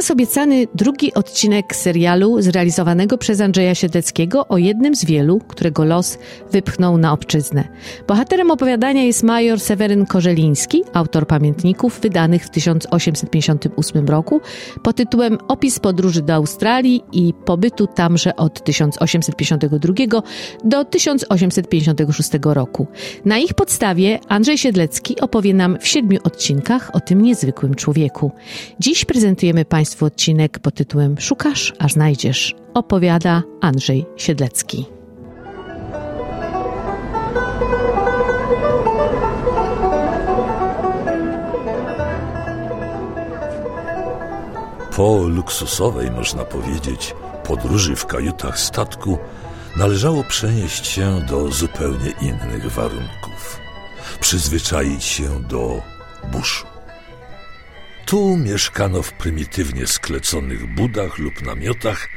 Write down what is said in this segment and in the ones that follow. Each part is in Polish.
Teraz obiecany drugi odcinek serialu zrealizowanego przez Andrzeja Siedleckiego o jednym z wielu, którego los wypchnął na obczyznę. Bohaterem opowiadania jest major Seweryn Korzeliński, autor pamiętników wydanych w 1858 roku pod tytułem Opis podróży do Australii i pobytu tamże od 1852 do 1856 roku. Na ich podstawie Andrzej Siedlecki opowie nam w siedmiu odcinkach o tym niezwykłym człowieku. Dziś prezentujemy Państwu Państwu odcinek pod tytułem Szukasz, a znajdziesz. Opowiada Andrzej Siedlecki. Po luksusowej, można powiedzieć, podróży w kajutach statku należało przenieść się do zupełnie innych warunków. Przyzwyczaić się do buszu. Tu mieszkano w prymitywnie skleconych budach lub namiotach,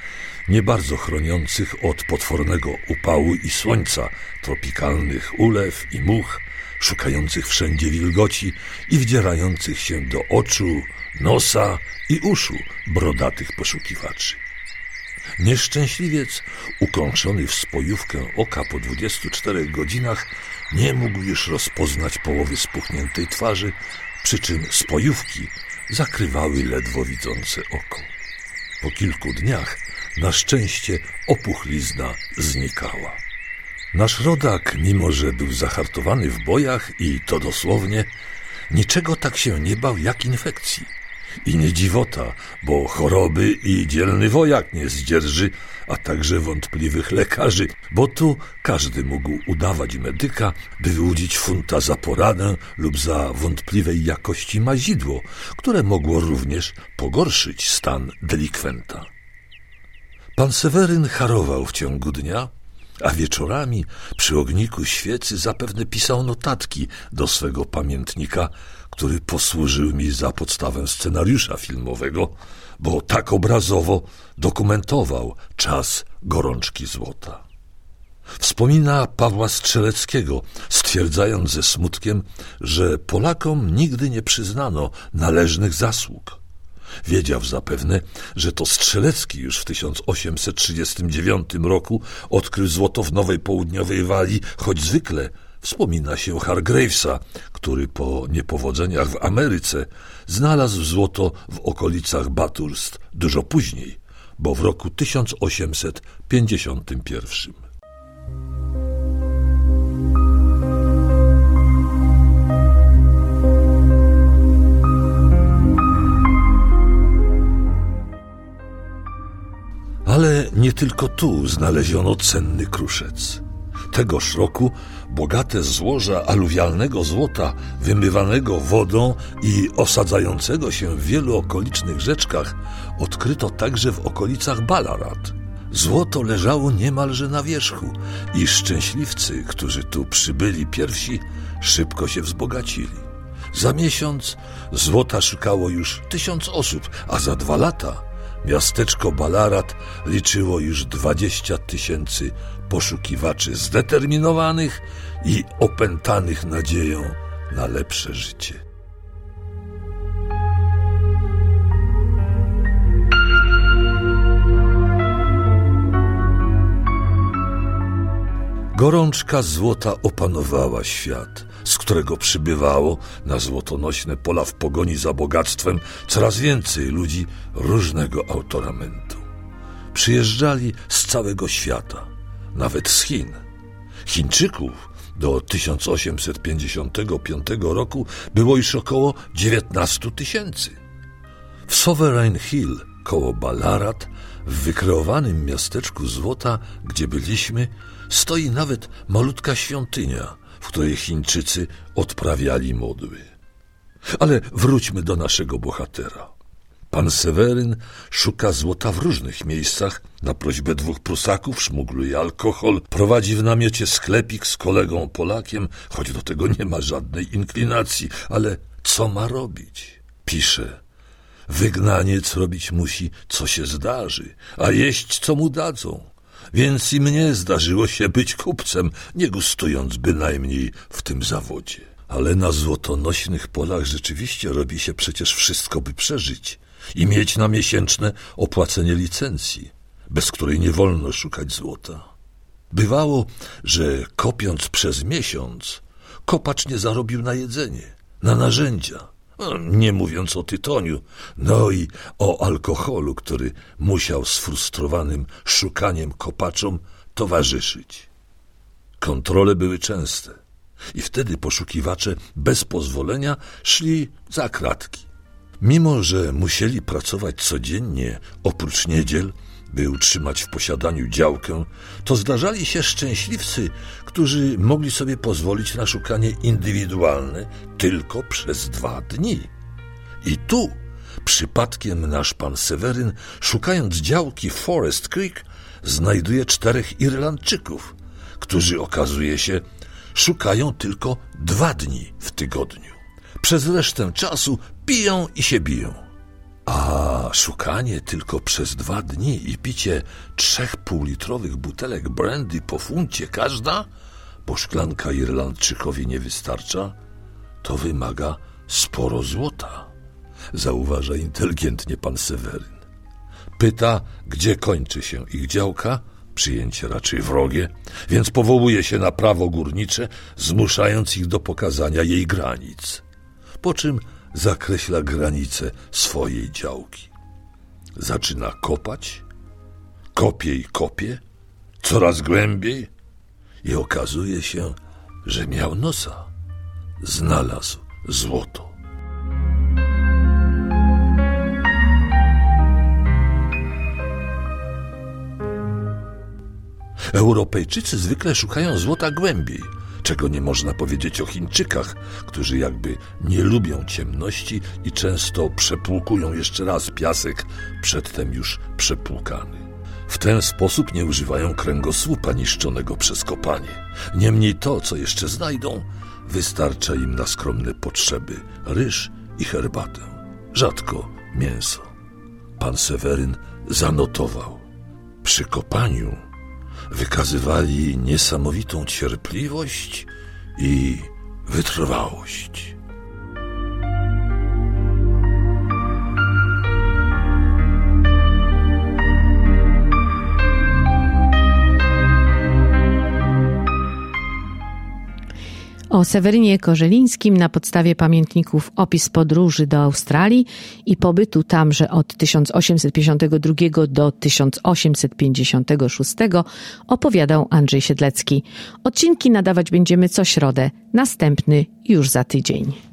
nie bardzo chroniących od potwornego upału i słońca, tropikalnych ulew i much, szukających wszędzie wilgoci i wdzierających się do oczu, nosa i uszu brodatych poszukiwaczy. Nieszczęśliwiec, ukończony w spojówkę oka po 24 godzinach, nie mógł już rozpoznać połowy spuchniętej twarzy, przy czym spojówki zakrywały ledwo widzące oko. Po kilku dniach na szczęście opuchlizna znikała. Nasz rodak, mimo że był zahartowany w bojach i to dosłownie, niczego tak się nie bał jak infekcji. I nie dziwota, bo choroby i dzielny wojak nie zdzierży, a także wątpliwych lekarzy, bo tu każdy mógł udawać medyka, by wyłudzić funta za poradę lub za wątpliwej jakości mazidło, które mogło również pogorszyć stan delikwenta. Pan Seweryn harował w ciągu dnia, a wieczorami przy ogniku świecy zapewne pisał notatki do swego pamiętnika, który posłużył mi za podstawę scenariusza filmowego, bo tak obrazowo dokumentował czas gorączki złota. Wspomina Pawła Strzeleckiego, stwierdzając ze smutkiem, że Polakom nigdy nie przyznano należnych zasług. Wiedział zapewne, że to Strzelecki już w 1839 roku odkrył złoto w Nowej Południowej Walii, choć zwykle Wspomina się Hargravesa, który po niepowodzeniach w Ameryce znalazł złoto w okolicach Bathurst dużo później, bo w roku 1851. tylko tu znaleziono cenny kruszec. Tegoż roku bogate złoża aluwialnego złota, wymywanego wodą i osadzającego się w wielu okolicznych rzeczkach, odkryto także w okolicach Ballarat. Złoto leżało niemalże na wierzchu i szczęśliwcy, którzy tu przybyli pierwsi, szybko się wzbogacili. Za miesiąc złota szukało już tysiąc osób, a za dwa lata miasteczko Ballarat liczyło już dwadzieścia tysięcy poszukiwaczy zdeterminowanych i opętanych nadzieją na lepsze życie. Gorączka złota opanowała świat, z którego przybywało na złotonośne pola w pogoni za bogactwem coraz więcej ludzi różnego autoramentu. Przyjeżdżali z całego świata – nawet z Chin. Chińczyków do 1855 roku było już około 19 tysięcy. W Sovereign Hill koło Ballarat, w wykreowanym miasteczku złota, gdzie byliśmy, stoi nawet malutka świątynia, w której Chińczycy odprawiali modły. Ale wróćmy do naszego bohatera. Pan Seweryn szuka złota w różnych miejscach. Na prośbę dwóch Prusaków szmugluje alkohol, prowadzi w namiocie sklepik z kolegą Polakiem, choć do tego nie ma żadnej inklinacji. Ale co ma robić? Pisze. Wygnaniec robić musi, co się zdarzy, a jeść, co mu dadzą. Więc i mnie zdarzyło się być kupcem, nie gustując bynajmniej w tym zawodzie. Ale na złotonośnych polach rzeczywiście robi się przecież wszystko, by przeżyć i mieć na miesięczne opłacenie licencji, bez której nie wolno szukać złota. Bywało, że kopiąc przez miesiąc, kopacz nie zarobił na jedzenie, na narzędzia, nie mówiąc o tytoniu, no i o alkoholu, który musiał sfrustrowanym szukaniem kopaczom towarzyszyć. Kontrole były częste i wtedy poszukiwacze bez pozwolenia szli za kratki. Mimo, że musieli pracować codziennie, oprócz niedziel, by utrzymać w posiadaniu działkę, to zdarzali się szczęśliwcy, którzy mogli sobie pozwolić na szukanie indywidualne tylko przez dwa dni. I tu przypadkiem nasz pan Seweryn, szukając działki Forest Creek, znajduje czterech Irlandczyków, którzy okazuje się szukają tylko dwa dni w tygodniu. Przez resztę czasu piją i się biją. Szukanie tylko przez dwa dni i picie trzech półlitrowych butelek brandy po funcie każda, bo szklanka Irlandczykowi nie wystarcza, to wymaga sporo złota, zauważa inteligentnie pan Seweryn. Pyta, gdzie kończy się ich działka, przyjęcie raczej wrogie, więc powołuje się na prawo górnicze, zmuszając ich do pokazania jej granic. Po czym zakreśla granice swojej działki. Zaczyna kopać, kopie i kopie, coraz głębiej i okazuje się, że miał nosa. Znalazł złoto. Europejczycy zwykle szukają złota głębiej – czego nie można powiedzieć o Chińczykach, którzy jakby nie lubią ciemności i często przepłukują jeszcze raz piasek, przedtem już przepłukany. W ten sposób nie używają kręgosłupa niszczonego przez kopanie. Niemniej to, co jeszcze znajdą, wystarcza im na skromne potrzeby ryż i herbatę, rzadko mięso. Pan Seweryn zanotował. Przy kopaniu wykazywali niesamowitą cierpliwość i wytrwałość. O Sewerynie Korzelińskim na podstawie pamiętników opis podróży do Australii i pobytu tamże od 1852 do 1856 opowiadał Andrzej Siedlecki. Odcinki nadawać będziemy co środę, następny już za tydzień.